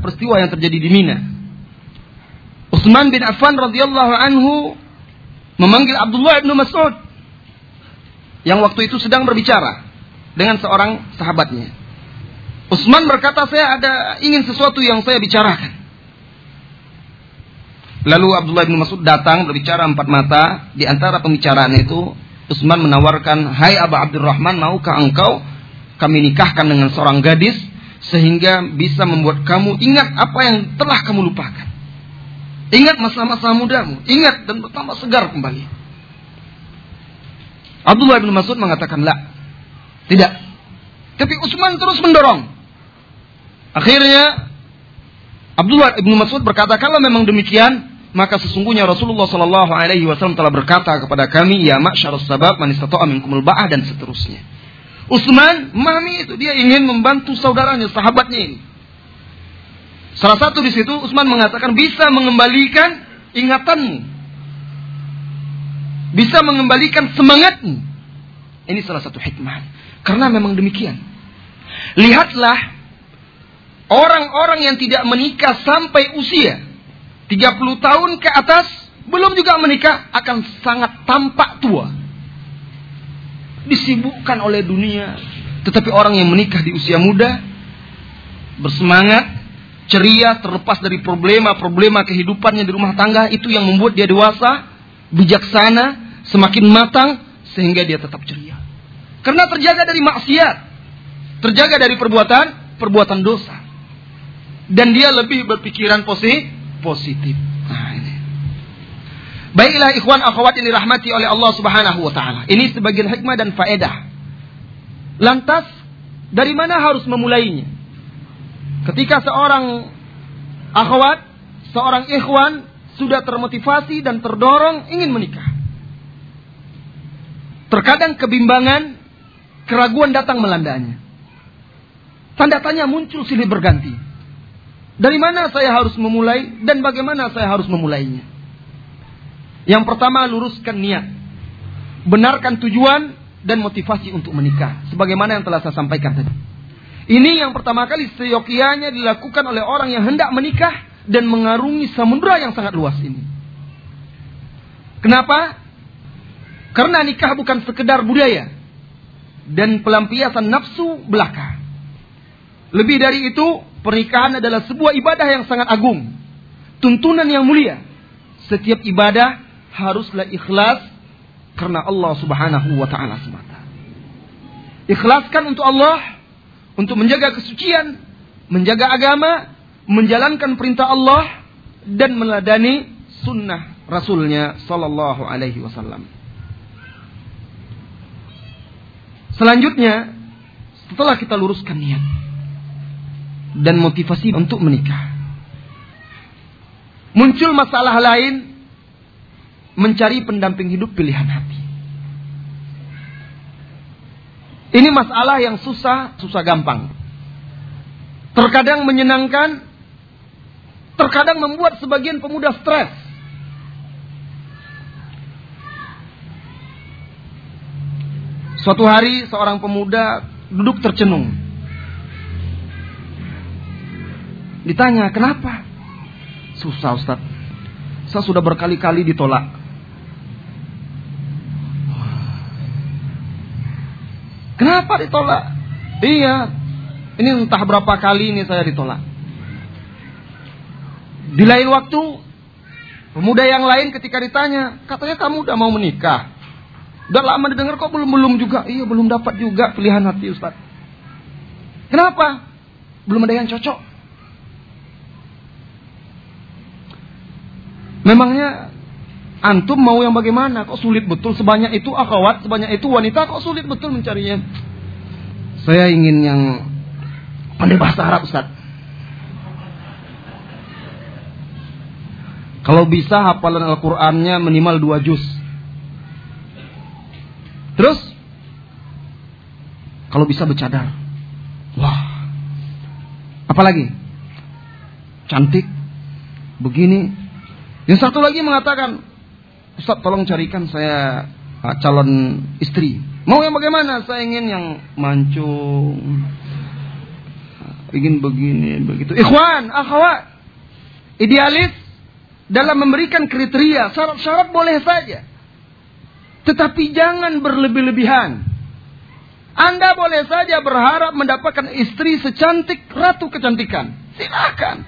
peristiwa yang terjadi di Mina. Utsman bin Affan radhiyallahu anhu memanggil Abdullah bin Mas'ud yang waktu itu sedang berbicara dengan seorang sahabatnya. Utsman berkata, "Saya ada ingin sesuatu yang saya bicarakan." Lalu Abdullah bin Mas'ud datang berbicara empat mata. Di antara pembicaraan itu, Utsman menawarkan, "Hai Abu Abdurrahman, maukah engkau kami nikahkan dengan seorang gadis sehingga bisa membuat kamu ingat apa yang telah kamu lupakan. Ingat masa-masa mudamu, ingat dan bertambah segar kembali. Abdullah bin Mas'ud mengatakan, "La." Tidak. Tapi Utsman terus mendorong. Akhirnya Abdullah bin Mas'ud berkata, "Kalau memang demikian, maka sesungguhnya Rasulullah Shallallahu alaihi wasallam telah berkata kepada kami, ya ma'syarus sabab man istata'a minkumul ba'ah dan seterusnya." Utsman mami itu dia ingin membantu saudaranya, sahabatnya ini. Salah satu di situ Utsman mengatakan bisa mengembalikan ingatanmu. Bisa mengembalikan semangatmu. Ini salah satu hikmah. Karena memang demikian. Lihatlah orang-orang yang tidak menikah sampai usia 30 tahun ke atas belum juga menikah akan sangat tampak tua disibukkan oleh dunia. Tetapi orang yang menikah di usia muda, bersemangat, ceria, terlepas dari problema-problema kehidupannya di rumah tangga, itu yang membuat dia dewasa, bijaksana, semakin matang, sehingga dia tetap ceria. Karena terjaga dari maksiat, terjaga dari perbuatan, perbuatan dosa. Dan dia lebih berpikiran positif. Baiklah ikhwan akhwat yang dirahmati oleh Allah Subhanahu wa taala. Ini sebagian hikmah dan faedah. Lantas dari mana harus memulainya? Ketika seorang akhwat, seorang ikhwan sudah termotivasi dan terdorong ingin menikah. Terkadang kebimbangan, keraguan datang melandanya. Tanda tanya muncul silih berganti. Dari mana saya harus memulai dan bagaimana saya harus memulainya? Yang pertama luruskan niat. Benarkan tujuan dan motivasi untuk menikah. Sebagaimana yang telah saya sampaikan tadi. Ini yang pertama kali seyokianya dilakukan oleh orang yang hendak menikah dan mengarungi samudera yang sangat luas ini. Kenapa? Karena nikah bukan sekedar budaya dan pelampiasan nafsu belaka. Lebih dari itu, pernikahan adalah sebuah ibadah yang sangat agung. Tuntunan yang mulia. Setiap ibadah haruslah ikhlas karena Allah Subhanahu wa taala semata. Ikhlaskan untuk Allah, untuk menjaga kesucian, menjaga agama, menjalankan perintah Allah dan meladani sunnah Rasulnya Sallallahu Alaihi Wasallam. Selanjutnya, setelah kita luruskan niat dan motivasi untuk menikah, muncul masalah lain mencari pendamping hidup pilihan hati. Ini masalah yang susah, susah gampang. Terkadang menyenangkan, terkadang membuat sebagian pemuda stres. Suatu hari seorang pemuda duduk tercenung. Ditanya, kenapa? Susah Ustaz. Saya sudah berkali-kali ditolak. Kenapa ditolak? Iya, ini entah berapa kali ini saya ditolak. Di lain waktu, pemuda yang lain ketika ditanya, katanya kamu udah mau menikah. Udah lama didengar kok belum belum juga. Iya belum dapat juga pilihan hati Ustaz. Kenapa? Belum ada yang cocok. Memangnya Antum mau yang bagaimana? Kok sulit betul sebanyak itu akhwat, sebanyak itu wanita kok sulit betul mencarinya? Saya ingin yang pandai bahasa Arab, Ustaz. Kalau bisa hafalan Al-Qur'annya minimal dua juz. Terus kalau bisa bercadar. Wah. Apalagi? Cantik. Begini. Yang satu lagi mengatakan, Ustaz tolong carikan saya uh, calon istri. Mau yang bagaimana? Saya ingin yang mancung, ingin begini, begitu. Ikhwan, akhwat, idealis dalam memberikan kriteria, syarat-syarat boleh saja. Tetapi jangan berlebih-lebihan. Anda boleh saja berharap mendapatkan istri secantik ratu kecantikan. Silakan.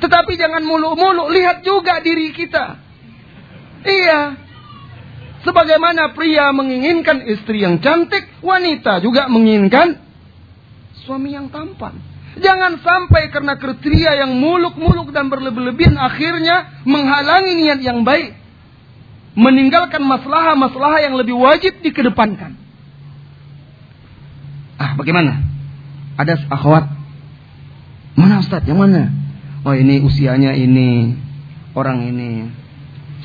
Tetapi jangan muluk-muluk, lihat juga diri kita. Iya. Sebagaimana pria menginginkan istri yang cantik, wanita juga menginginkan suami yang tampan. Jangan sampai karena kriteria yang muluk-muluk dan berlebih-lebihan akhirnya menghalangi niat yang baik. Meninggalkan masalah-masalah yang lebih wajib dikedepankan. Ah, bagaimana? Ada akhwat. Mana Ustaz? Yang mana? Oh ini usianya ini. Orang ini.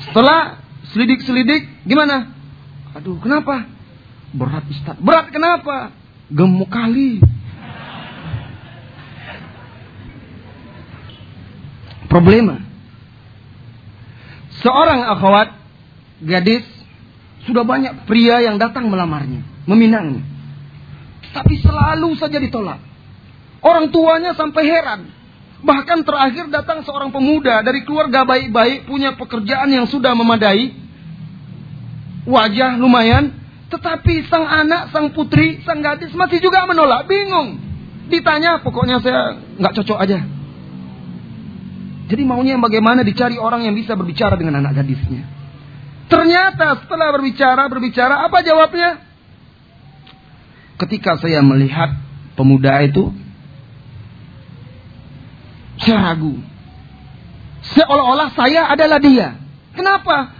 Setelah selidik-selidik, gimana? Aduh, kenapa? Berat Ustaz. Berat kenapa? Gemuk kali. Problema. Seorang akhwat, gadis, sudah banyak pria yang datang melamarnya, meminangnya. Tapi selalu saja ditolak. Orang tuanya sampai heran. Bahkan terakhir datang seorang pemuda dari keluarga baik-baik, punya pekerjaan yang sudah memadai, wajah lumayan, tetapi sang anak, sang putri, sang gadis masih juga menolak, bingung. Ditanya, pokoknya saya nggak cocok aja. Jadi maunya bagaimana dicari orang yang bisa berbicara dengan anak gadisnya. Ternyata setelah berbicara, berbicara, apa jawabnya? ketika saya melihat pemuda itu, saya ragu. Seolah-olah saya adalah dia. Kenapa?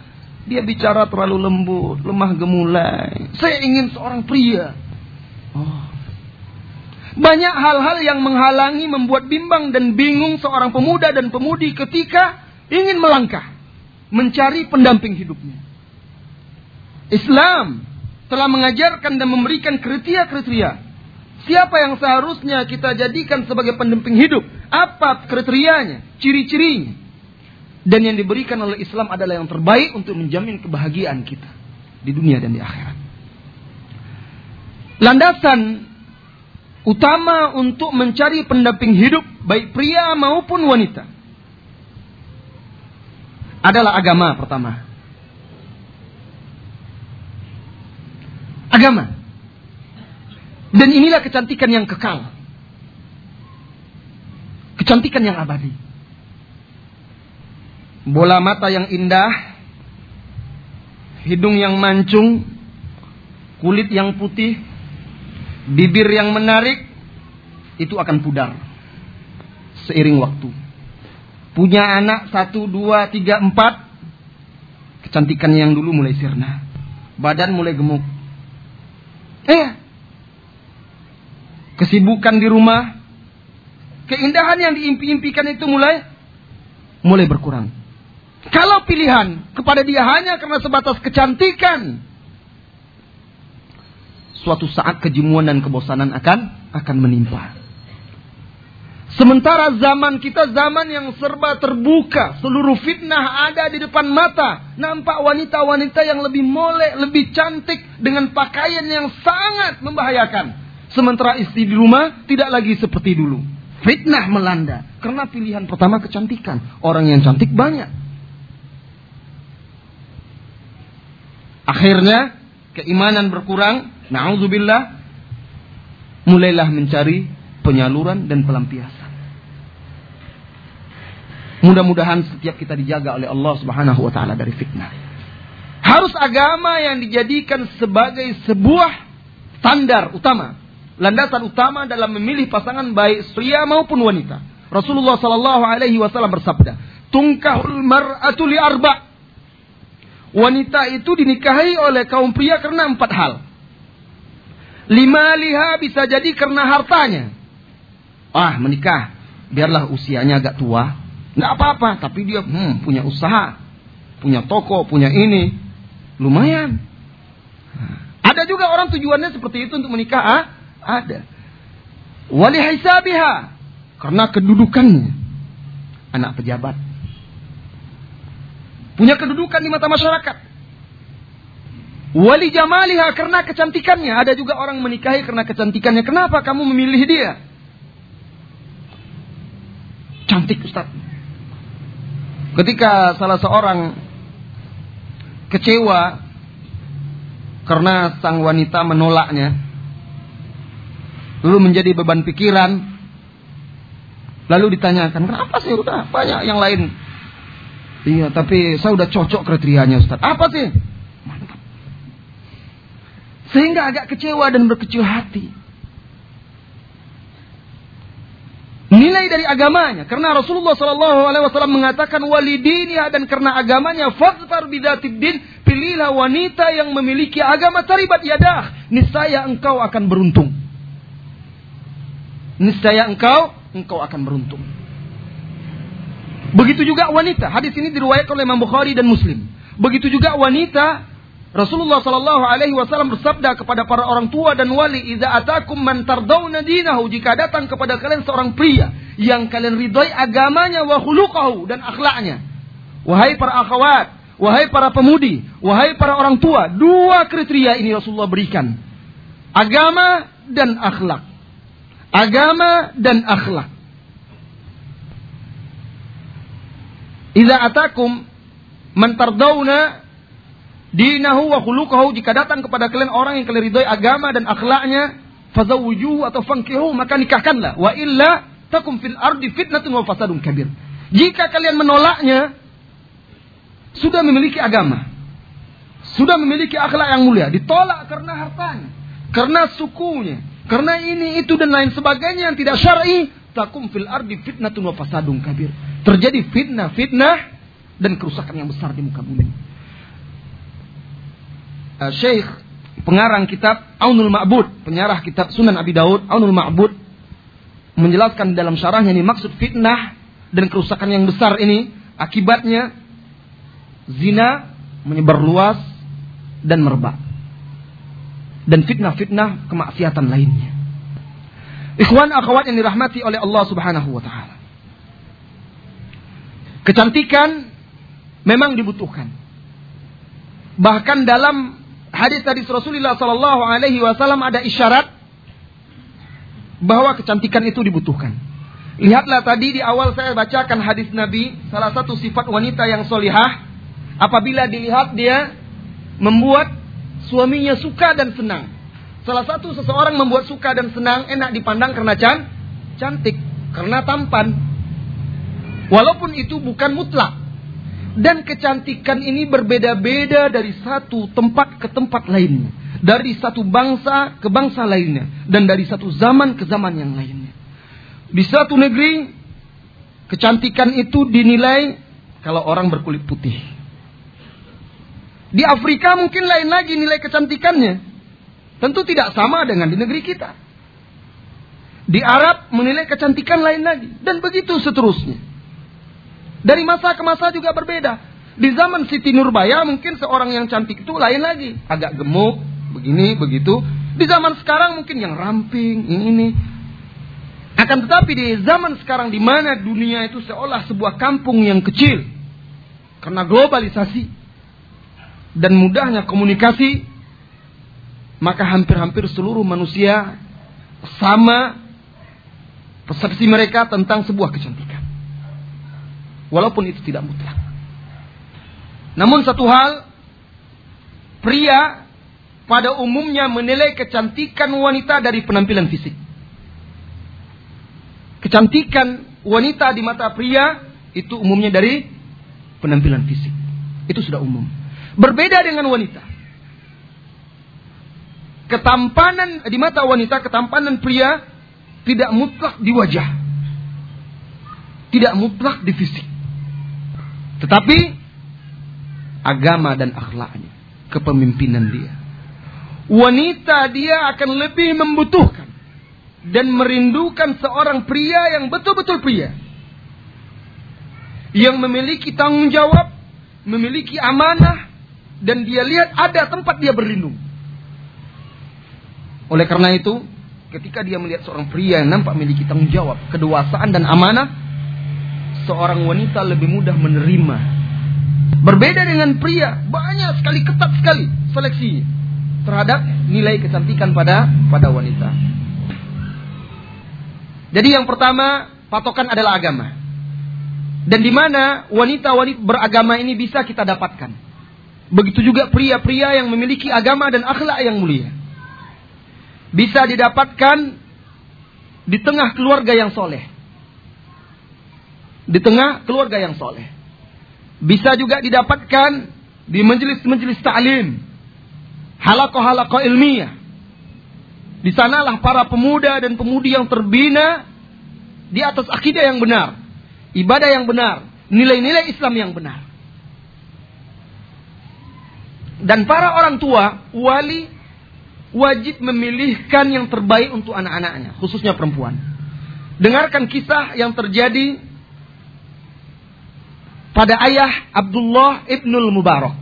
Dia bicara terlalu lembut, lemah gemulai. Saya ingin seorang pria. Oh. Banyak hal-hal yang menghalangi, membuat bimbang dan bingung seorang pemuda dan pemudi ketika ingin melangkah. Mencari pendamping hidupnya. Islam telah mengajarkan dan memberikan kriteria-kriteria. Siapa yang seharusnya kita jadikan sebagai pendamping hidup? Apa kriterianya? Ciri-cirinya? Dan yang diberikan oleh Islam adalah yang terbaik untuk menjamin kebahagiaan kita di dunia dan di akhirat. Landasan utama untuk mencari pendamping hidup baik pria maupun wanita adalah agama pertama. agama. Dan inilah kecantikan yang kekal. Kecantikan yang abadi. Bola mata yang indah, hidung yang mancung, kulit yang putih, bibir yang menarik, itu akan pudar seiring waktu. Punya anak satu, dua, tiga, empat, kecantikan yang dulu mulai sirna. Badan mulai gemuk. Eh, kesibukan di rumah, keindahan yang diimpi-impikan itu mulai mulai berkurang. Kalau pilihan kepada dia hanya karena sebatas kecantikan, suatu saat kejemuan dan kebosanan akan akan menimpa. Sementara zaman kita zaman yang serba terbuka, seluruh fitnah ada di depan mata. Nampak wanita-wanita yang lebih molek, lebih cantik dengan pakaian yang sangat membahayakan. Sementara istri di rumah tidak lagi seperti dulu. Fitnah melanda karena pilihan pertama kecantikan. Orang yang cantik banyak. Akhirnya keimanan berkurang, naudzubillah mulailah mencari penyaluran dan pelampiasan. Mudah-mudahan setiap kita dijaga oleh Allah Subhanahu wa taala dari fitnah. Harus agama yang dijadikan sebagai sebuah standar utama, landasan utama dalam memilih pasangan baik pria maupun wanita. Rasulullah sallallahu alaihi wasallam bersabda, "Tungkahul mar'atu li arba'." Wanita itu dinikahi oleh kaum pria karena empat hal. Lima liha bisa jadi karena hartanya. Ah, menikah. Biarlah usianya agak tua, Nggak apa-apa, tapi dia hmm, punya usaha, punya toko, punya ini. Lumayan. Ada juga orang tujuannya seperti itu untuk menikah. Ah? Ada. Wali hisabiha. Karena kedudukannya. Anak pejabat. Punya kedudukan di mata masyarakat. Wali jamaliha karena kecantikannya. Ada juga orang menikahi karena kecantikannya. Kenapa kamu memilih dia? cantik Ustaz. Ketika salah seorang kecewa karena sang wanita menolaknya, lalu menjadi beban pikiran, lalu ditanyakan, kenapa sih udah banyak yang lain? Iya, tapi saya udah cocok kriterianya Ustaz. Apa sih? Mantap. Sehingga agak kecewa dan berkecil hati. nilai dari agamanya. Karena Rasulullah Shallallahu Alaihi Wasallam mengatakan walidinia dan karena agamanya fadfar bidatid din pilihlah wanita yang memiliki agama taribat yadah. Niscaya engkau akan beruntung. Niscaya engkau engkau akan beruntung. Begitu juga wanita. Hadis ini diriwayatkan oleh Imam Bukhari dan Muslim. Begitu juga wanita Rasulullah Shallallahu Alaihi Wasallam bersabda kepada para orang tua dan wali, "Iza atakum man tardawna dinahu." Jika datang kepada kalian seorang pria yang kalian ridhoi agamanya wa khuluqahu dan akhlaknya. Wahai para akhwat, wahai para pemudi, wahai para orang tua, dua kriteria ini Rasulullah berikan. Agama dan akhlak. Agama dan akhlak. Iza atakum man tardawna dinahu wa khuluquhu jika datang kepada kalian orang yang kalian ridhoi agama dan akhlaknya fazawwijuhu atau fankihu maka nikahkanlah wa illa takum fil ardi fitnatun wa fasadun kabir jika kalian menolaknya sudah memiliki agama sudah memiliki akhlak yang mulia ditolak karena hartanya karena sukunya karena ini itu dan lain sebagainya yang tidak syar'i. Takum fil ardi fitnatun wa fasadun kabir. Terjadi fitnah fitnah dan kerusakan yang besar di muka bumi. Uh, Syekh pengarang kitab Aunul Ma'bud, penyarah kitab Sunan Abi Daud, Aunul Ma'bud menjelaskan dalam syarahnya ini maksud fitnah dan kerusakan yang besar ini akibatnya zina menyebar luas dan merebak. Dan fitnah-fitnah kemaksiatan lainnya. Ikhwan akhwat yang dirahmati oleh Allah Subhanahu wa taala. Kecantikan memang dibutuhkan. Bahkan dalam hadis tadi Rasulullah Sallallahu Alaihi Wasallam ada isyarat bahwa kecantikan itu dibutuhkan. Lihatlah tadi di awal saya bacakan hadis Nabi, salah satu sifat wanita yang solihah, apabila dilihat dia membuat suaminya suka dan senang. Salah satu seseorang membuat suka dan senang enak dipandang karena can, cantik, karena tampan. Walaupun itu bukan mutlak. Dan kecantikan ini berbeda-beda dari satu tempat ke tempat lainnya. Dari satu bangsa ke bangsa lainnya. Dan dari satu zaman ke zaman yang lainnya. Di satu negeri, kecantikan itu dinilai kalau orang berkulit putih. Di Afrika mungkin lain lagi nilai kecantikannya. Tentu tidak sama dengan di negeri kita. Di Arab menilai kecantikan lain lagi. Dan begitu seterusnya. Dari masa ke masa juga berbeda. Di zaman Siti Nurbaya mungkin seorang yang cantik itu lain lagi. Agak gemuk, begini, begitu. Di zaman sekarang mungkin yang ramping, ini, ini. Akan tetapi di zaman sekarang di mana dunia itu seolah sebuah kampung yang kecil. Karena globalisasi. Dan mudahnya komunikasi. Maka hampir-hampir seluruh manusia sama persepsi mereka tentang sebuah kecantikan walaupun itu tidak mutlak. Namun satu hal, pria pada umumnya menilai kecantikan wanita dari penampilan fisik. Kecantikan wanita di mata pria itu umumnya dari penampilan fisik. Itu sudah umum. Berbeda dengan wanita. Ketampanan di mata wanita, ketampanan pria tidak mutlak di wajah. Tidak mutlak di fisik. Tetapi agama dan akhlaknya, kepemimpinan dia. Wanita dia akan lebih membutuhkan dan merindukan seorang pria yang betul-betul pria. Yang memiliki tanggung jawab, memiliki amanah, dan dia lihat ada tempat dia berlindung. Oleh karena itu, ketika dia melihat seorang pria yang nampak memiliki tanggung jawab, kedewasaan dan amanah, seorang wanita lebih mudah menerima. Berbeda dengan pria, banyak sekali ketat sekali seleksi terhadap nilai kecantikan pada pada wanita. Jadi yang pertama, patokan adalah agama. Dan di mana wanita-wanita beragama ini bisa kita dapatkan. Begitu juga pria-pria yang memiliki agama dan akhlak yang mulia. Bisa didapatkan di tengah keluarga yang soleh. Di tengah keluarga yang soleh. Bisa juga didapatkan di majelis-majelis ta'lim. Halakoh-halakoh ilmiah. Di sanalah para pemuda dan pemudi yang terbina di atas akidah yang benar ibadah yang benar, nilai-nilai Islam yang benar. Dan para orang tua, wali wajib memilihkan yang terbaik untuk anak-anaknya, khususnya perempuan. Dengarkan kisah yang terjadi pada ayah Abdullah ibnul Mubarak.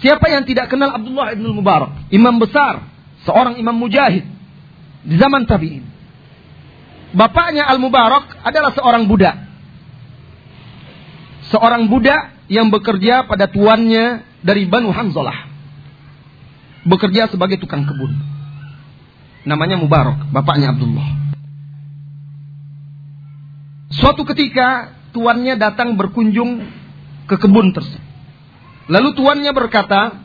Siapa yang tidak kenal Abdullah ibnul Mubarak? Imam besar, seorang imam mujahid di zaman tabi'in. Bapaknya Al-Mubarak adalah seorang budak. Seorang budak yang bekerja pada tuannya dari Banu Hanzalah. Bekerja sebagai tukang kebun. Namanya Mubarak, bapaknya Abdullah. Suatu ketika tuannya datang berkunjung ke kebun tersebut. Lalu tuannya berkata,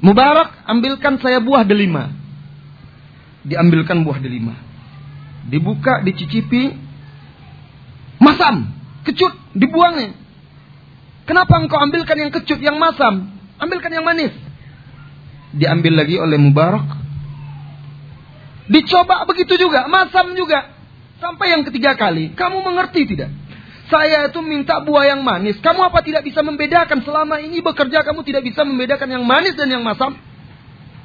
Mubarak, ambilkan saya buah delima. Diambilkan buah delima dibuka, dicicipi, masam, kecut, dibuangnya. Kenapa engkau ambilkan yang kecut, yang masam? Ambilkan yang manis. Diambil lagi oleh Mubarak. Dicoba begitu juga, masam juga. Sampai yang ketiga kali, kamu mengerti tidak? Saya itu minta buah yang manis. Kamu apa tidak bisa membedakan selama ini bekerja kamu tidak bisa membedakan yang manis dan yang masam?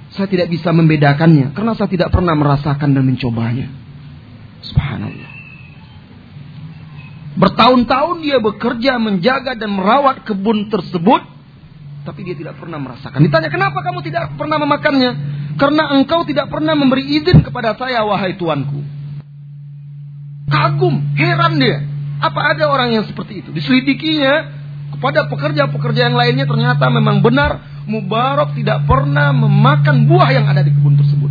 Saya tidak bisa membedakannya karena saya tidak pernah merasakan dan mencobanya. Subhanallah. Bertahun-tahun dia bekerja menjaga dan merawat kebun tersebut. Tapi dia tidak pernah merasakan. Ditanya kenapa kamu tidak pernah memakannya? Karena engkau tidak pernah memberi izin kepada saya wahai tuanku. Kagum, heran dia. Apa ada orang yang seperti itu? Diselidikinya kepada pekerja-pekerja yang lainnya ternyata memang benar Mubarak tidak pernah memakan buah yang ada di kebun tersebut.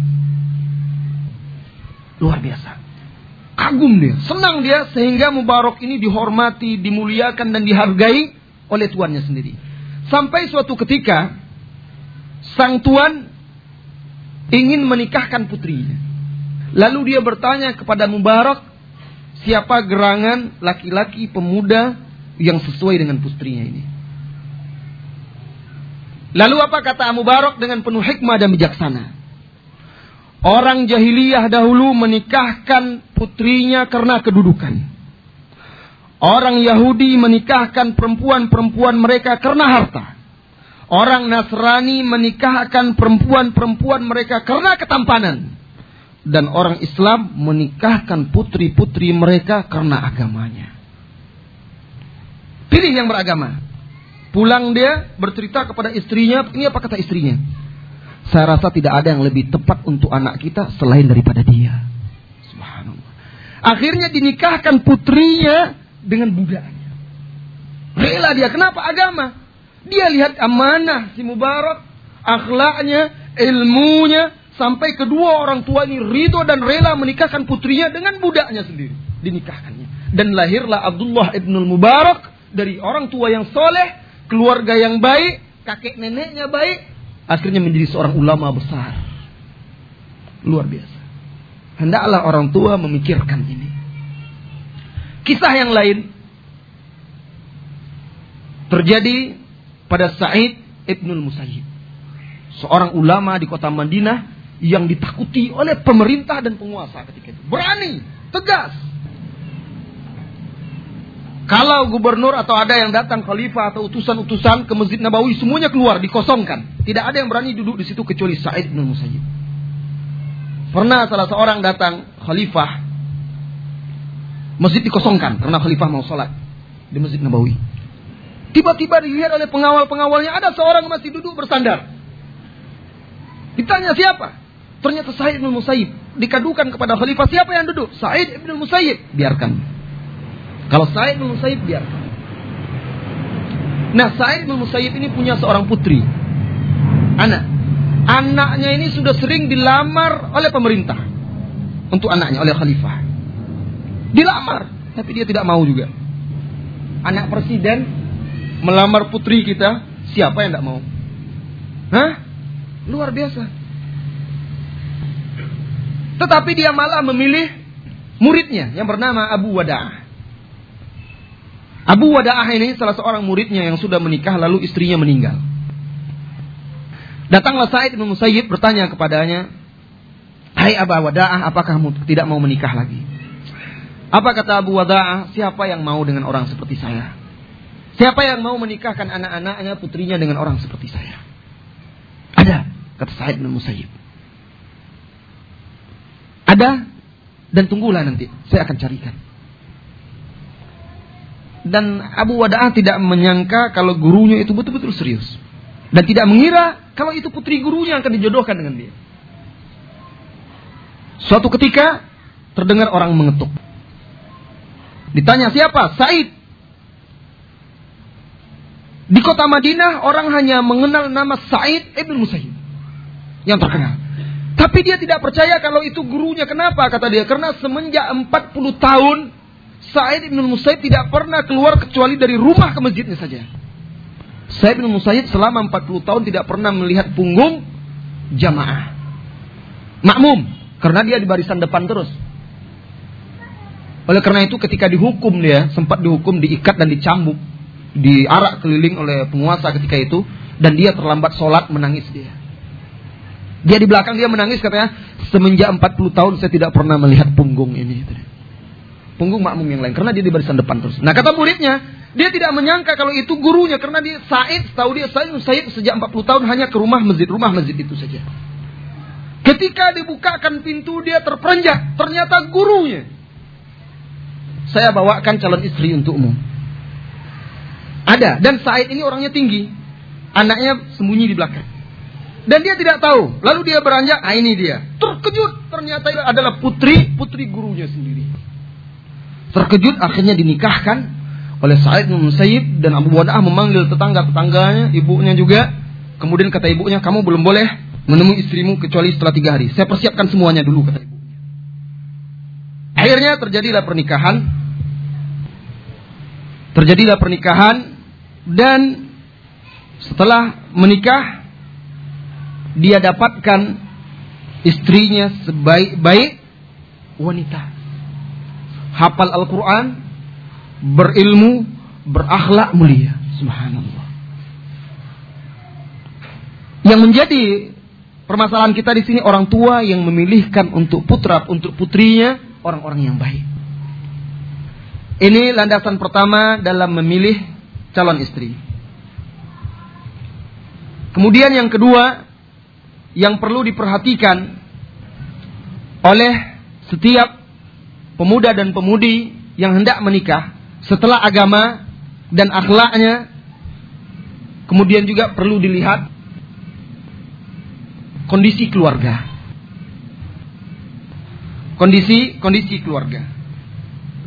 Luar biasa. Kagum dia, senang dia sehingga Mubarak ini dihormati, dimuliakan dan dihargai oleh tuannya sendiri. Sampai suatu ketika sang tuan ingin menikahkan putrinya. Lalu dia bertanya kepada Mubarak, siapa gerangan laki-laki pemuda yang sesuai dengan putrinya ini. Lalu apa kata Mubarak dengan penuh hikmah dan bijaksana? Orang jahiliyah dahulu menikahkan putrinya karena kedudukan. Orang Yahudi menikahkan perempuan-perempuan mereka karena harta. Orang Nasrani menikahkan perempuan-perempuan mereka karena ketampanan. Dan orang Islam menikahkan putri-putri mereka karena agamanya. Pilih yang beragama. Pulang dia bercerita kepada istrinya, ini apa kata istrinya? Saya rasa tidak ada yang lebih tepat untuk anak kita selain daripada dia. Subhanallah. Akhirnya dinikahkan putrinya dengan budaknya. Rela dia. Kenapa agama? Dia lihat amanah si Mubarak, akhlaknya, ilmunya, sampai kedua orang tua ini ridho dan rela menikahkan putrinya dengan budaknya sendiri. Dinikahkannya. Dan lahirlah Abdullah ibnul Mubarak dari orang tua yang soleh, keluarga yang baik, kakek neneknya baik, akhirnya menjadi seorang ulama besar. Luar biasa. Hendaklah orang tua memikirkan ini. Kisah yang lain terjadi pada Sa'id Ibnul Musayyib. Seorang ulama di kota Madinah yang ditakuti oleh pemerintah dan penguasa ketika itu. Berani, tegas, kalau gubernur atau ada yang datang khalifah atau utusan-utusan ke Masjid Nabawi semuanya keluar dikosongkan. Tidak ada yang berani duduk di situ kecuali Sa'id bin Musayyib. Pernah salah seorang datang khalifah masjid dikosongkan karena khalifah mau sholat di Masjid Nabawi. Tiba-tiba dilihat oleh pengawal-pengawalnya ada seorang masih duduk bersandar. Ditanya siapa? Ternyata Sa'id bin Musayyib. Dikadukan kepada khalifah siapa yang duduk? Sa'id bin Musayyib. Biarkan. Kalau Sa'id bin Musayyib biar. Nah, Sa'id bin Musayyib ini punya seorang putri. Anak. Anaknya ini sudah sering dilamar oleh pemerintah. Untuk anaknya, oleh khalifah. Dilamar. Tapi dia tidak mau juga. Anak presiden melamar putri kita, siapa yang tidak mau? Hah? Luar biasa. Tetapi dia malah memilih muridnya yang bernama Abu Wada'ah. Abu Wada'ah ini salah seorang muridnya yang sudah menikah lalu istrinya meninggal. Datanglah Said bin Musayyib bertanya kepadanya, Hai Abu Wada'ah, apakah kamu tidak mau menikah lagi? Apa kata Abu Wada'ah? Siapa yang mau dengan orang seperti saya? Siapa yang mau menikahkan anak-anaknya, putrinya dengan orang seperti saya? Ada, kata Said bin Musayyib. Ada, dan tunggulah nanti, saya akan carikan. Dan Abu Wada'ah tidak menyangka kalau gurunya itu betul-betul serius. Dan tidak mengira kalau itu putri gurunya yang akan dijodohkan dengan dia. Suatu ketika terdengar orang mengetuk. Ditanya siapa? Said. Di kota Madinah orang hanya mengenal nama Said ibn Musayyib. Yang terkenal. Tapi dia tidak percaya kalau itu gurunya. Kenapa? Kata dia. Karena semenjak 40 tahun Said ibn Musayyib tidak pernah keluar kecuali dari rumah ke masjidnya saja. Said ibn Musayyib selama 40 tahun tidak pernah melihat punggung jamaah. Makmum. Karena dia di barisan depan terus. Oleh karena itu ketika dihukum dia, sempat dihukum, diikat dan dicambuk. Diarak keliling oleh penguasa ketika itu. Dan dia terlambat sholat, menangis dia. Dia di belakang dia menangis katanya, semenjak 40 tahun saya tidak pernah melihat punggung ini. Punggung makmum yang lain, karena dia di barisan depan terus. Nah kata muridnya, dia tidak menyangka kalau itu gurunya, karena dia Said, tahu dia Said, Said sejak 40 tahun hanya ke rumah masjid, rumah masjid itu saja. Ketika dibukakan pintu dia terperanjat, ternyata gurunya saya bawakan calon istri untukmu. Ada. Dan Said ini orangnya tinggi. Anaknya sembunyi di belakang. Dan dia tidak tahu. Lalu dia beranjak, ah ini dia. Terkejut, ternyata adalah putri, putri gurunya sendiri. Terkejut, akhirnya dinikahkan oleh Said bin Musayyib dan Abu Wadah memanggil tetangga-tetangganya, ibunya juga. Kemudian kata ibunya, kamu belum boleh menemui istrimu kecuali setelah tiga hari. Saya persiapkan semuanya dulu, kata ibunya. Akhirnya terjadilah pernikahan Terjadilah pernikahan dan setelah menikah dia dapatkan istrinya sebaik-baik wanita. Hafal Al-Quran, berilmu, berakhlak mulia. Subhanallah. Yang menjadi permasalahan kita di sini orang tua yang memilihkan untuk putra untuk putrinya orang-orang yang baik. Ini landasan pertama dalam memilih calon istri. Kemudian yang kedua yang perlu diperhatikan oleh setiap pemuda dan pemudi yang hendak menikah setelah agama dan akhlaknya kemudian juga perlu dilihat kondisi keluarga. Kondisi kondisi keluarga.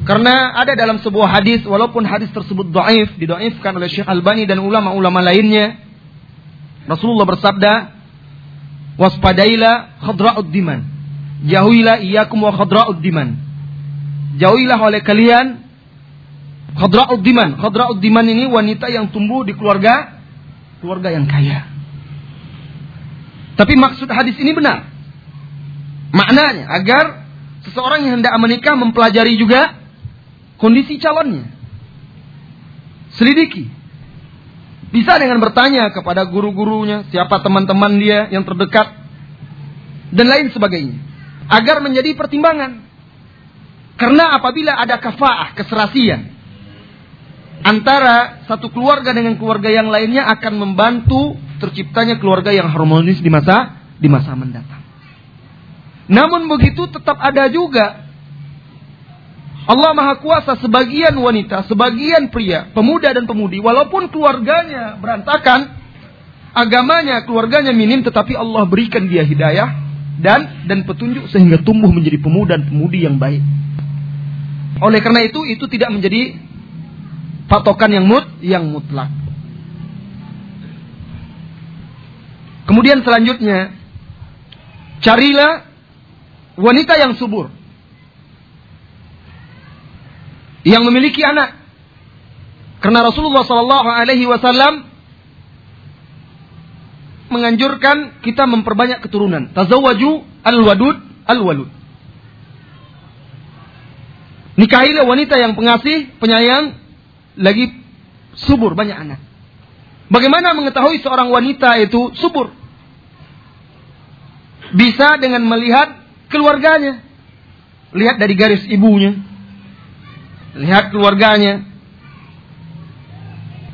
Karena ada dalam sebuah hadis, walaupun hadis tersebut doaif, didoaifkan oleh Syekh Albani dan ulama-ulama lainnya. Rasulullah bersabda, waspadailah khadra'ud diman. Jauhilah iyakum wa khadra'ud diman. Jauhilah oleh kalian khadra'ud diman. Khadra'ud diman ini wanita yang tumbuh di keluarga keluarga yang kaya. Tapi maksud hadis ini benar. Maknanya agar seseorang yang hendak menikah mempelajari juga kondisi calonnya. Selidiki. Bisa dengan bertanya kepada guru-gurunya, siapa teman-teman dia yang terdekat, dan lain sebagainya. Agar menjadi pertimbangan. Karena apabila ada kafaah, keserasian, antara satu keluarga dengan keluarga yang lainnya akan membantu terciptanya keluarga yang harmonis di masa di masa mendatang. Namun begitu tetap ada juga Allah Maha Kuasa sebagian wanita, sebagian pria, pemuda dan pemudi, walaupun keluarganya berantakan, agamanya, keluarganya minim, tetapi Allah berikan dia hidayah dan dan petunjuk sehingga tumbuh menjadi pemuda dan pemudi yang baik. Oleh karena itu, itu tidak menjadi patokan yang mut, yang mutlak. Kemudian selanjutnya, carilah wanita yang subur yang memiliki anak. Karena Rasulullah Sallallahu Alaihi Wasallam menganjurkan kita memperbanyak keturunan. Tazawwaju al-wadud al-walud. Nikahilah wanita yang pengasih, penyayang, lagi subur, banyak anak. Bagaimana mengetahui seorang wanita itu subur? Bisa dengan melihat keluarganya. Lihat dari garis ibunya. Lihat keluarganya.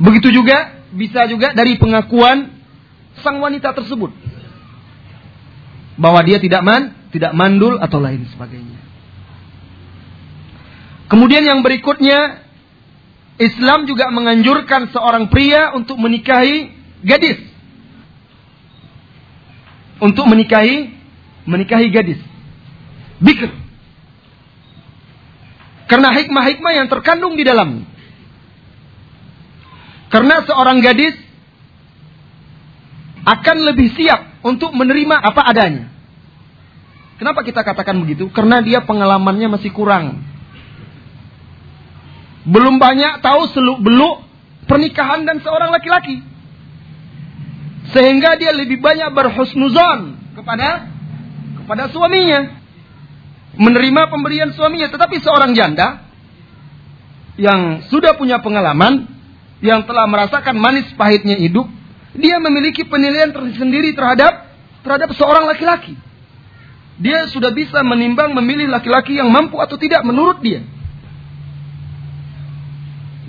Begitu juga, bisa juga dari pengakuan sang wanita tersebut. Bahwa dia tidak man, tidak mandul atau lain sebagainya. Kemudian yang berikutnya, Islam juga menganjurkan seorang pria untuk menikahi gadis. Untuk menikahi menikahi gadis. Bikr. Karena hikmah-hikmah yang terkandung di dalam. Karena seorang gadis akan lebih siap untuk menerima apa adanya. Kenapa kita katakan begitu? Karena dia pengalamannya masih kurang belum banyak tahu seluk beluk pernikahan dan seorang laki-laki. Sehingga dia lebih banyak berhusnuzon kepada kepada suaminya. Menerima pemberian suaminya. Tetapi seorang janda yang sudah punya pengalaman, yang telah merasakan manis pahitnya hidup, dia memiliki penilaian tersendiri terhadap terhadap seorang laki-laki. Dia sudah bisa menimbang memilih laki-laki yang mampu atau tidak menurut dia.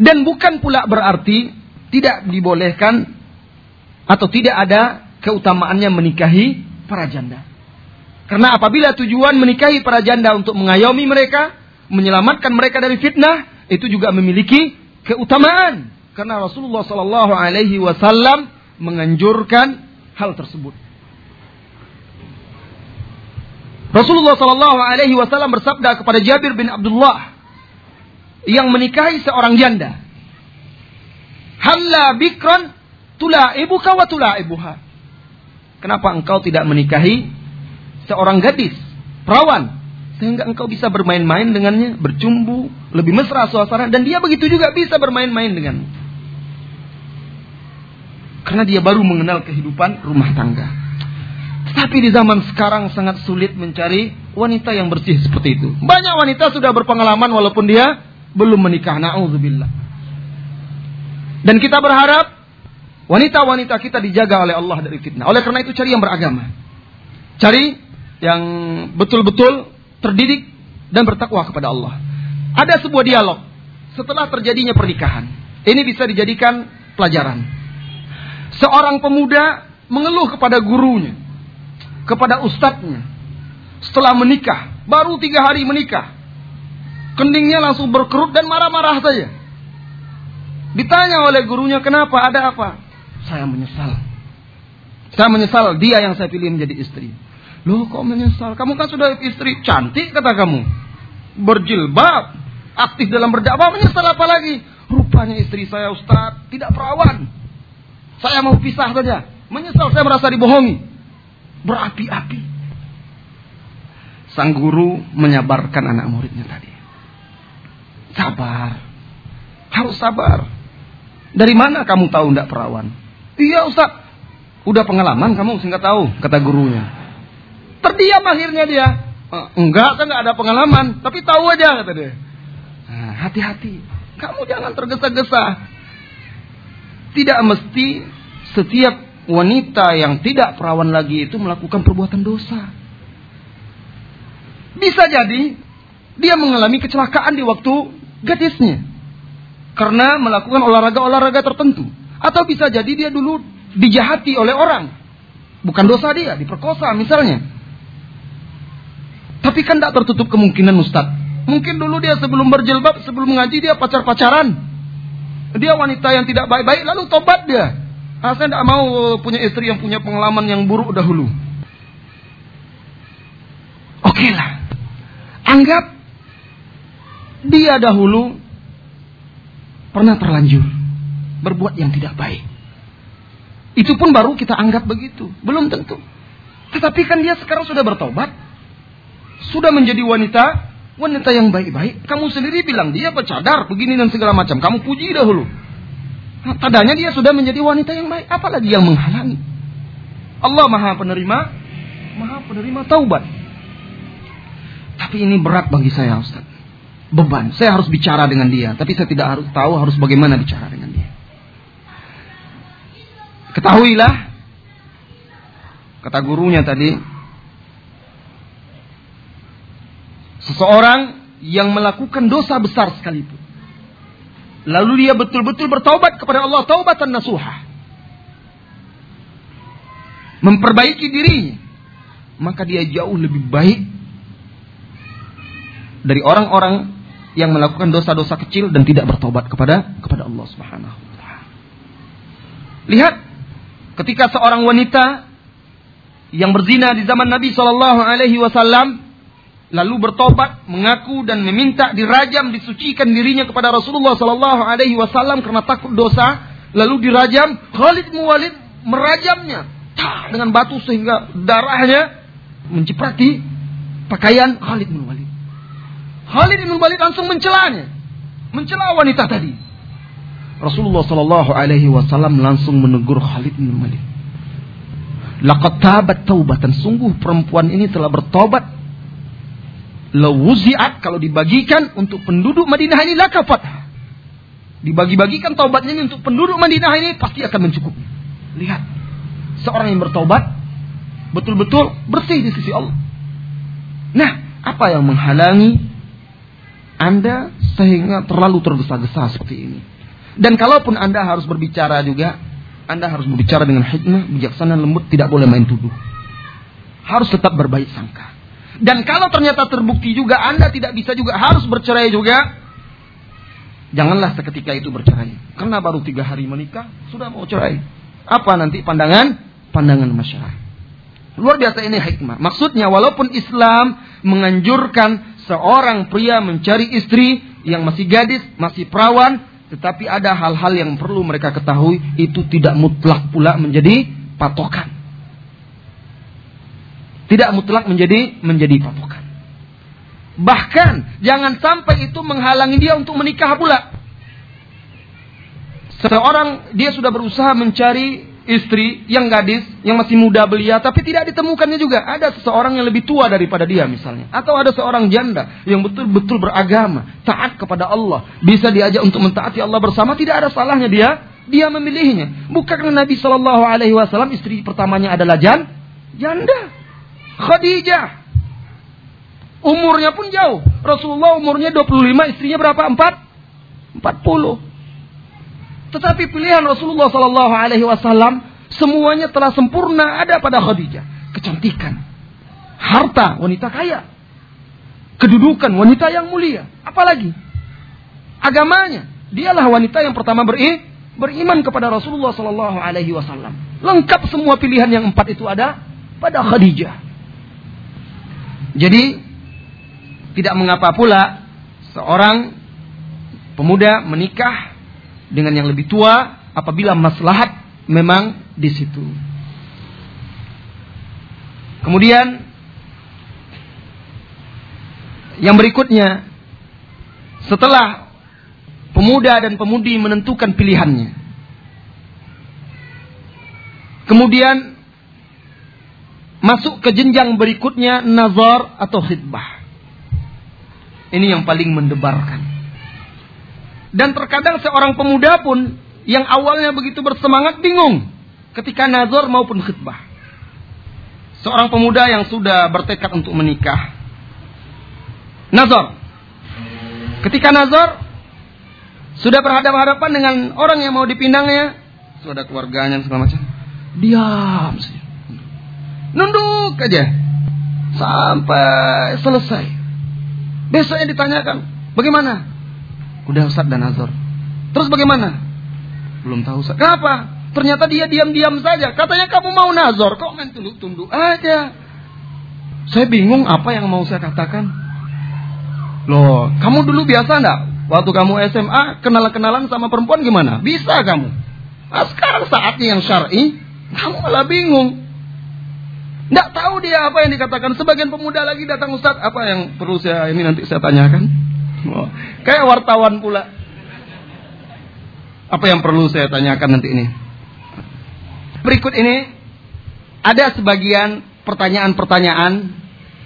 Dan bukan pula berarti tidak dibolehkan atau tidak ada keutamaannya menikahi para janda. Karena apabila tujuan menikahi para janda untuk mengayomi mereka, menyelamatkan mereka dari fitnah, itu juga memiliki keutamaan. Karena Rasulullah Sallallahu Alaihi Wasallam menganjurkan hal tersebut. Rasulullah Sallallahu Alaihi Wasallam bersabda kepada Jabir bin Abdullah, yang menikahi seorang janda. Halla bikron tula ibuka wa tula ibuha. Kenapa engkau tidak menikahi seorang gadis, perawan, sehingga engkau bisa bermain-main dengannya, bercumbu, lebih mesra suasana, dan dia begitu juga bisa bermain-main dengan. Karena dia baru mengenal kehidupan rumah tangga. Tetapi di zaman sekarang sangat sulit mencari wanita yang bersih seperti itu. Banyak wanita sudah berpengalaman walaupun dia belum menikah. Nauzubillah. Dan kita berharap wanita-wanita kita dijaga oleh Allah dari fitnah. Oleh karena itu cari yang beragama. Cari yang betul-betul terdidik dan bertakwa kepada Allah. Ada sebuah dialog setelah terjadinya pernikahan. Ini bisa dijadikan pelajaran. Seorang pemuda mengeluh kepada gurunya, kepada ustadznya. Setelah menikah, baru tiga hari menikah, Keningnya langsung berkerut dan marah-marah saja. Ditanya oleh gurunya, kenapa? Ada apa? Saya menyesal. Saya menyesal dia yang saya pilih menjadi istri. Loh kok menyesal? Kamu kan sudah istri cantik kata kamu. Berjilbab. Aktif dalam berdakwah. Menyesal apa lagi? Rupanya istri saya Ustaz tidak perawan. Saya mau pisah saja. Menyesal saya merasa dibohongi. Berapi-api. Sang guru menyabarkan anak muridnya tadi. Sabar. Harus sabar. Dari mana kamu tahu tidak perawan? Iya Ustaz. Udah pengalaman kamu sehingga tahu, kata gurunya. Terdiam akhirnya dia. Eh, enggak, saya enggak ada pengalaman. Tapi tahu aja, kata dia. Nah, hati-hati. Kamu jangan tergesa-gesa. Tidak mesti setiap wanita yang tidak perawan lagi itu melakukan perbuatan dosa. Bisa jadi dia mengalami kecelakaan di waktu gadisnya. Karena melakukan olahraga-olahraga tertentu. Atau bisa jadi dia dulu dijahati oleh orang. Bukan dosa dia, diperkosa misalnya. Tapi kan tidak tertutup kemungkinan Ustaz. Mungkin dulu dia sebelum berjilbab, sebelum mengaji dia pacar-pacaran. Dia wanita yang tidak baik-baik, lalu tobat dia. Ah, saya tidak mau punya istri yang punya pengalaman yang buruk dahulu. Oke lah. Anggap dia dahulu pernah terlanjur berbuat yang tidak baik. Itu pun baru kita anggap begitu, belum tentu. Tetapi kan dia sekarang sudah bertobat, sudah menjadi wanita Wanita yang baik-baik, kamu sendiri bilang dia bercadar, begini dan segala macam. Kamu puji dahulu. Nah, tadanya dia sudah menjadi wanita yang baik, apalagi yang menghalangi. Allah Maha Penerima, Maha Penerima taubat. Tapi ini berat bagi saya, Ustaz. Beban. Saya harus bicara dengan dia, tapi saya tidak harus tahu harus bagaimana bicara dengan dia. Ketahuilah, kata gurunya tadi, Seseorang yang melakukan dosa besar sekalipun. Lalu dia betul-betul bertaubat kepada Allah taubatan nasuha. Memperbaiki dirinya. Maka dia jauh lebih baik dari orang-orang yang melakukan dosa-dosa kecil dan tidak bertobat kepada kepada Allah Subhanahu wa taala. Lihat ketika seorang wanita yang berzina di zaman Nabi Shallallahu alaihi wasallam lalu bertobat, mengaku dan meminta dirajam, disucikan dirinya kepada Rasulullah Sallallahu Alaihi Wasallam karena takut dosa, lalu dirajam. Khalid Muwalid merajamnya dengan batu sehingga darahnya menciprati pakaian Khalid bin. Khalid bin Walid langsung mencelanya, mencela wanita tadi. Rasulullah Sallallahu Alaihi Wasallam langsung menegur Khalid bin Walid. Laqad tabat taubatan sungguh perempuan ini telah bertobat lawuziat kalau dibagikan untuk penduduk Madinah ini lakafat. Dibagi-bagikan taubatnya ini untuk penduduk Madinah ini pasti akan mencukupi. Lihat, seorang yang bertobat betul-betul bersih di sisi Allah. Nah, apa yang menghalangi Anda sehingga terlalu tergesa-gesa seperti ini? Dan kalaupun Anda harus berbicara juga, Anda harus berbicara dengan hikmah, bijaksana, lembut, tidak boleh main tuduh. Harus tetap berbaik sangka. Dan kalau ternyata terbukti juga Anda tidak bisa juga harus bercerai juga, janganlah seketika itu bercerai. Karena baru tiga hari menikah sudah mau cerai. Apa nanti pandangan pandangan masyarakat? Luar biasa ini hikmah. Maksudnya walaupun Islam menganjurkan seorang pria mencari istri yang masih gadis, masih perawan, tetapi ada hal-hal yang perlu mereka ketahui itu tidak mutlak pula menjadi patokan. Tidak mutlak menjadi menjadi patokan. Bahkan jangan sampai itu menghalangi dia untuk menikah pula. Seorang dia sudah berusaha mencari istri yang gadis, yang masih muda belia, tapi tidak ditemukannya juga. Ada seseorang yang lebih tua daripada dia misalnya. Atau ada seorang janda yang betul-betul beragama, taat kepada Allah. Bisa diajak untuk mentaati Allah bersama, tidak ada salahnya dia. Dia memilihnya. Bukan Nabi Shallallahu Alaihi Wasallam istri pertamanya adalah jan, janda. Khadijah. Umurnya pun jauh. Rasulullah umurnya 25, istrinya berapa? 4? 40. Tetapi pilihan Rasulullah Sallallahu Alaihi Wasallam semuanya telah sempurna ada pada Khadijah. Kecantikan, harta, wanita kaya, kedudukan, wanita yang mulia. Apalagi agamanya, dialah wanita yang pertama beri, beriman kepada Rasulullah Sallallahu Alaihi Wasallam. Lengkap semua pilihan yang empat itu ada pada Khadijah. Jadi tidak mengapa pula seorang pemuda menikah dengan yang lebih tua apabila maslahat memang di situ. Kemudian yang berikutnya setelah pemuda dan pemudi menentukan pilihannya. Kemudian Masuk ke jenjang berikutnya nazar atau khidbah. Ini yang paling mendebarkan. Dan terkadang seorang pemuda pun yang awalnya begitu bersemangat bingung ketika nazar maupun khidbah. Seorang pemuda yang sudah bertekad untuk menikah. Nazar. Ketika nazar sudah berhadapan-hadapan dengan orang yang mau dipindangnya, sudah keluarganya segala macam. Diam saja. Nunduk aja. Sampai selesai. Besoknya ditanyakan, bagaimana? Udah Ustaz dan Azhar. Terus bagaimana? Belum tahu Ustaz. Kenapa? Ternyata dia diam-diam saja. Katanya kamu mau nazar, kok main tunduk-tunduk aja. Saya bingung apa yang mau saya katakan. Loh, kamu dulu biasa enggak? Waktu kamu SMA, kenalan-kenalan sama perempuan gimana? Bisa kamu. Nah, sekarang saatnya yang syar'i, kamu malah bingung. Tidak tahu dia apa yang dikatakan. Sebagian pemuda lagi datang Ustaz, apa yang perlu saya ini nanti saya tanyakan? Oh, kayak wartawan pula. Apa yang perlu saya tanyakan nanti ini? Berikut ini ada sebagian pertanyaan-pertanyaan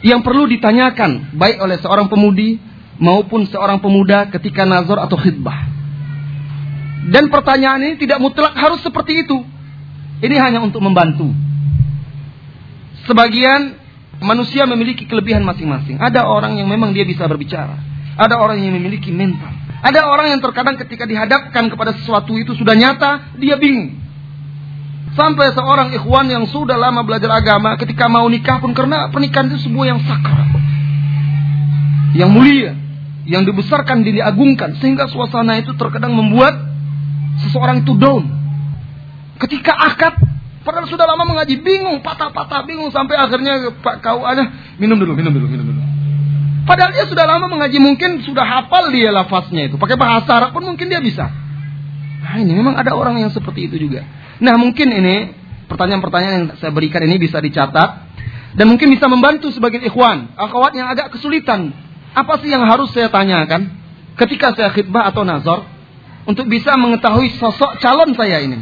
yang perlu ditanyakan baik oleh seorang pemudi maupun seorang pemuda ketika nazar atau khidbah. Dan pertanyaan ini tidak mutlak harus seperti itu. Ini hanya untuk membantu. Sebagian manusia memiliki kelebihan masing-masing. Ada orang yang memang dia bisa berbicara. Ada orang yang memiliki mental. Ada orang yang terkadang ketika dihadapkan kepada sesuatu itu sudah nyata, dia bingung. Sampai seorang ikhwan yang sudah lama belajar agama ketika mau nikah pun karena pernikahan itu sebuah yang sakral. Yang mulia, yang dibesarkan, diagungkan sehingga suasana itu terkadang membuat seseorang itu down. Ketika akad, padahal sudah lama mengaji, bingung, patah-patah, bingung sampai akhirnya Pak kau ada minum dulu, minum dulu, minum dulu. Padahal dia sudah lama mengaji, mungkin sudah hafal dia lafaznya itu. Pakai bahasa Arab pun mungkin dia bisa. Nah ini memang ada orang yang seperti itu juga. Nah mungkin ini pertanyaan-pertanyaan yang saya berikan ini bisa dicatat. Dan mungkin bisa membantu sebagai ikhwan. Akhwat yang agak kesulitan. Apa sih yang harus saya tanyakan? Ketika saya khidbah atau nazar untuk bisa mengetahui sosok calon saya ini.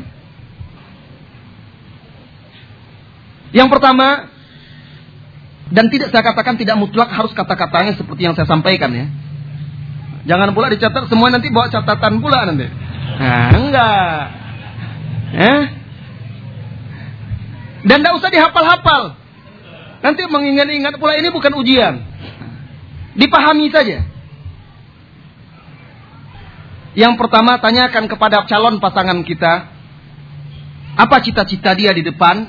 Yang pertama, dan tidak saya katakan tidak mutlak harus kata-katanya seperti yang saya sampaikan ya. Jangan pula dicatat semua nanti bawa catatan pula nanti. Nah, enggak. Eh? Dan tidak usah dihafal-hafal. Nanti mengingat-ingat pula ini bukan ujian. Dipahami saja. Yang pertama tanyakan kepada calon pasangan kita apa cita-cita dia di depan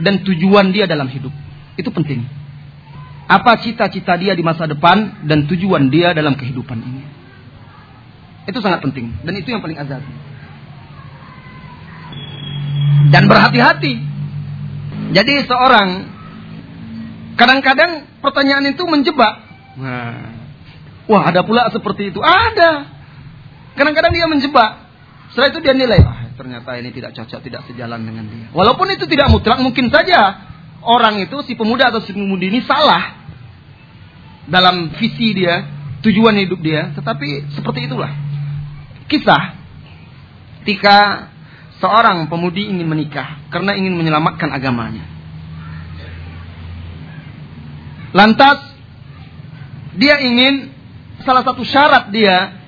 dan tujuan dia dalam hidup. Itu penting. Apa cita-cita dia di masa depan dan tujuan dia dalam kehidupan ini. Itu sangat penting dan itu yang paling azab. Dan berhati-hati. Jadi seorang kadang-kadang pertanyaan itu menjebak. Nah, wah ada pula seperti itu. Ada. Kadang-kadang dia menjebak. Setelah itu dia nilai, ah, ternyata ini tidak cocok, tidak sejalan dengan dia. Walaupun itu tidak mutlak, mungkin saja orang itu, si pemuda atau si pemudi ini salah dalam visi dia, tujuan hidup dia. Tetapi seperti itulah. Kisah ketika seorang pemudi ingin menikah karena ingin menyelamatkan agamanya. Lantas dia ingin salah satu syarat dia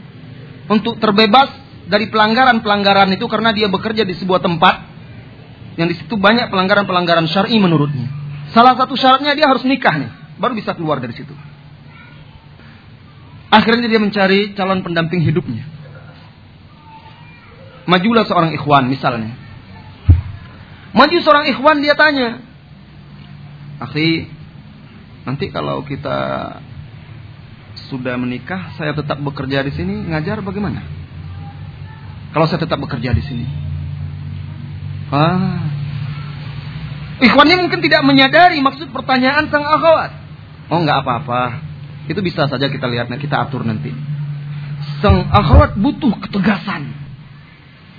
untuk terbebas dari pelanggaran-pelanggaran itu karena dia bekerja di sebuah tempat yang di situ banyak pelanggaran-pelanggaran syar'i menurutnya. Salah satu syaratnya dia harus nikah nih, baru bisa keluar dari situ. Akhirnya dia mencari calon pendamping hidupnya. Majulah seorang ikhwan misalnya. Maju seorang ikhwan dia tanya, Akhi, nanti kalau kita sudah menikah, saya tetap bekerja di sini, ngajar bagaimana? Kalau saya tetap bekerja di sini. Ah. Ikhwannya mungkin tidak menyadari maksud pertanyaan sang akhwat. Oh, enggak apa-apa. Itu bisa saja kita lihat, kita atur nanti. Sang akhwat butuh ketegasan.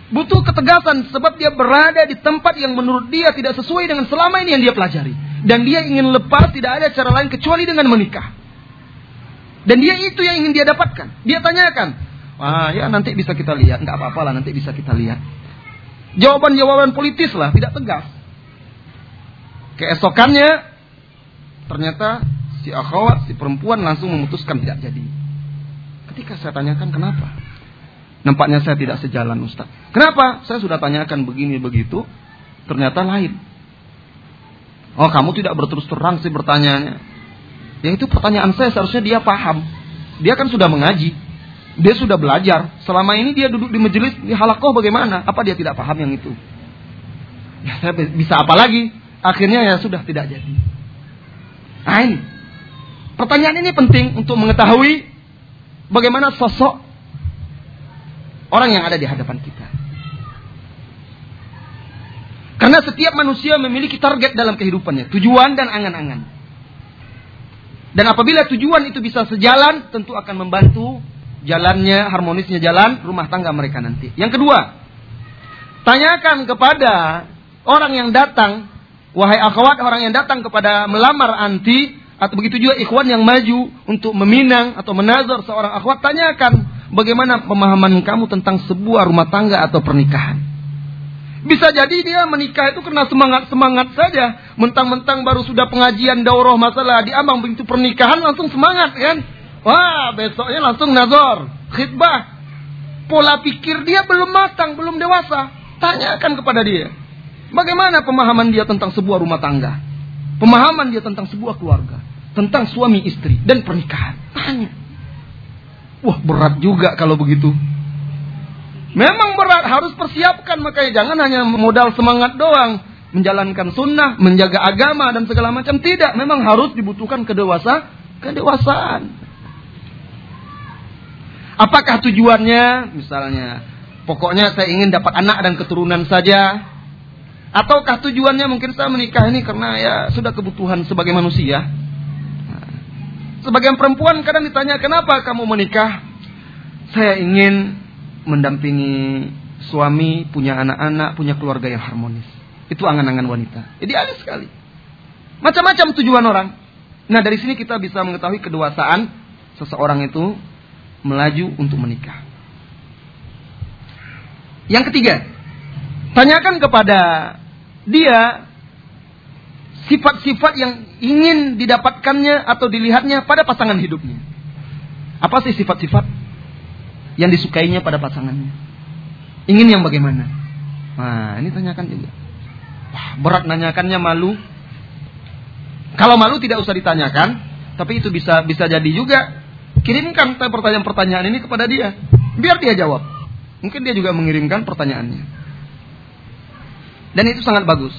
Butuh ketegasan sebab dia berada di tempat yang menurut dia tidak sesuai dengan selama ini yang dia pelajari. Dan dia ingin lepas tidak ada cara lain kecuali dengan menikah. Dan dia itu yang ingin dia dapatkan. Dia tanyakan. Wah ya nanti bisa kita lihat. Nggak apa-apa lah nanti bisa kita lihat. Jawaban-jawaban politis lah. Tidak tegas. Keesokannya. Ternyata si akhwat, si perempuan langsung memutuskan tidak jadi. Ketika saya tanyakan kenapa. Nampaknya saya tidak sejalan Ustaz. Kenapa? Saya sudah tanyakan begini begitu. Ternyata lain. Oh kamu tidak berterus terang sih bertanyanya. Yang itu pertanyaan saya seharusnya dia paham. Dia kan sudah mengaji. Dia sudah belajar. Selama ini dia duduk di majelis di halakoh bagaimana? Apa dia tidak paham yang itu? Ya, saya bisa apa lagi? Akhirnya ya sudah tidak jadi. Nah ini. Pertanyaan ini penting untuk mengetahui bagaimana sosok orang yang ada di hadapan kita. Karena setiap manusia memiliki target dalam kehidupannya, tujuan dan angan-angan. Dan apabila tujuan itu bisa sejalan, tentu akan membantu jalannya, harmonisnya jalan rumah tangga mereka nanti. Yang kedua, tanyakan kepada orang yang datang Wahai akhwat orang yang datang kepada melamar anti atau begitu juga ikhwan yang maju untuk meminang atau menazar seorang akhwat tanyakan bagaimana pemahaman kamu tentang sebuah rumah tangga atau pernikahan. Bisa jadi dia menikah itu karena semangat-semangat saja. Mentang-mentang baru sudah pengajian daurah masalah di ambang begitu pernikahan langsung semangat kan. Wah besoknya langsung nazar, khidbah. Pola pikir dia belum matang, belum dewasa. Tanyakan kepada dia. Bagaimana pemahaman dia tentang sebuah rumah tangga? Pemahaman dia tentang sebuah keluarga tentang suami istri dan pernikahan. Tanya. Wah berat juga kalau begitu. Memang berat, harus persiapkan makanya jangan hanya modal semangat doang. Menjalankan sunnah, menjaga agama dan segala macam. Tidak, memang harus dibutuhkan kedewasa, kedewasaan. Apakah tujuannya? Misalnya, pokoknya saya ingin dapat anak dan keturunan saja. Ataukah tujuannya mungkin saya menikah ini karena ya sudah kebutuhan sebagai manusia. Sebagian perempuan kadang ditanya, kenapa kamu menikah? Saya ingin mendampingi suami, punya anak-anak, punya keluarga yang harmonis. Itu angan-angan wanita. Jadi ada sekali. Macam-macam tujuan orang. Nah dari sini kita bisa mengetahui kedewasaan seseorang itu melaju untuk menikah. Yang ketiga, tanyakan kepada dia sifat-sifat yang ingin didapatkannya atau dilihatnya pada pasangan hidupnya. Apa sih sifat-sifat yang disukainya pada pasangannya? Ingin yang bagaimana? Nah, ini tanyakan juga. Wah, berat nanyakannya malu. Kalau malu tidak usah ditanyakan, tapi itu bisa bisa jadi juga. Kirimkan pertanyaan-pertanyaan ini kepada dia, biar dia jawab. Mungkin dia juga mengirimkan pertanyaannya. Dan itu sangat bagus.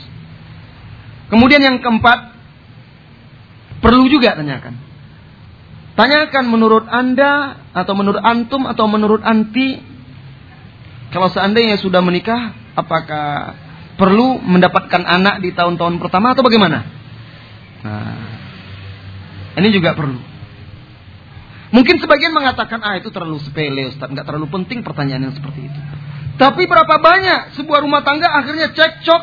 Kemudian yang keempat, perlu juga tanyakan. Tanyakan menurut Anda atau menurut antum atau menurut anti kalau seandainya sudah menikah apakah perlu mendapatkan anak di tahun-tahun pertama atau bagaimana? Nah, ini juga perlu. Mungkin sebagian mengatakan ah itu terlalu sepele Ustaz, nggak terlalu penting pertanyaan yang seperti itu. Tapi berapa banyak sebuah rumah tangga akhirnya cekcok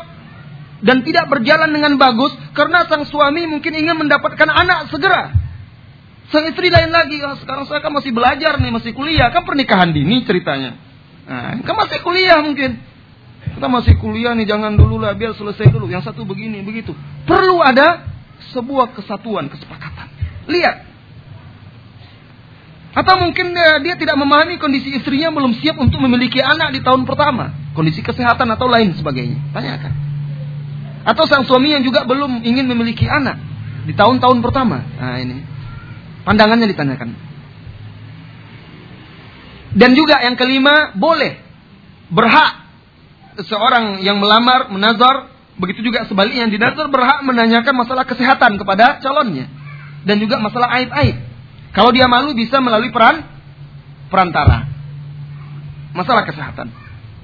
dan tidak berjalan dengan bagus karena sang suami mungkin ingin mendapatkan anak segera. Sang istri lain lagi, oh, sekarang saya kan masih belajar nih, masih kuliah, kan pernikahan dini ceritanya. Nah, kan masih kuliah mungkin. Kita masih kuliah nih, jangan dulu lah, biar selesai dulu. Yang satu begini, begitu. Perlu ada sebuah kesatuan, kesepakatan. Lihat. Atau mungkin dia, tidak memahami kondisi istrinya belum siap untuk memiliki anak di tahun pertama. Kondisi kesehatan atau lain sebagainya. Tanyakan. Atau sang suami yang juga belum ingin memiliki anak di tahun-tahun pertama. Nah ini pandangannya ditanyakan. Dan juga yang kelima boleh berhak seorang yang melamar menazar begitu juga sebaliknya yang dinazar berhak menanyakan masalah kesehatan kepada calonnya dan juga masalah aib-aib. Kalau dia malu bisa melalui peran perantara. Masalah kesehatan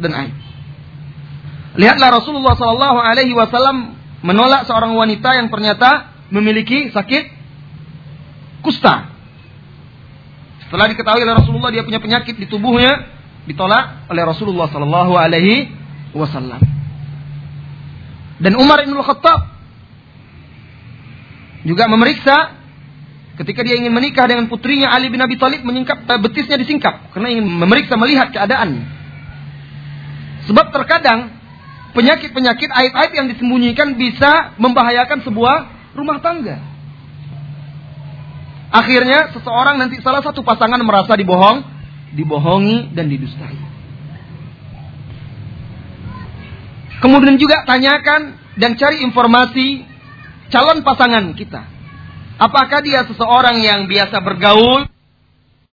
dan aib. Lihatlah Rasulullah Sallallahu Alaihi Wasallam menolak seorang wanita yang ternyata memiliki sakit kusta. Setelah diketahui oleh Rasulullah dia punya penyakit di tubuhnya, ditolak oleh Rasulullah Sallallahu Alaihi Wasallam. Dan Umar bin Khattab juga memeriksa ketika dia ingin menikah dengan putrinya Ali bin Abi Thalib menyingkap betisnya disingkap karena ingin memeriksa melihat keadaan. Sebab terkadang penyakit-penyakit aib-aib yang disembunyikan bisa membahayakan sebuah rumah tangga. Akhirnya seseorang nanti salah satu pasangan merasa dibohong, dibohongi dan didustai. Kemudian juga tanyakan dan cari informasi calon pasangan kita. Apakah dia seseorang yang biasa bergaul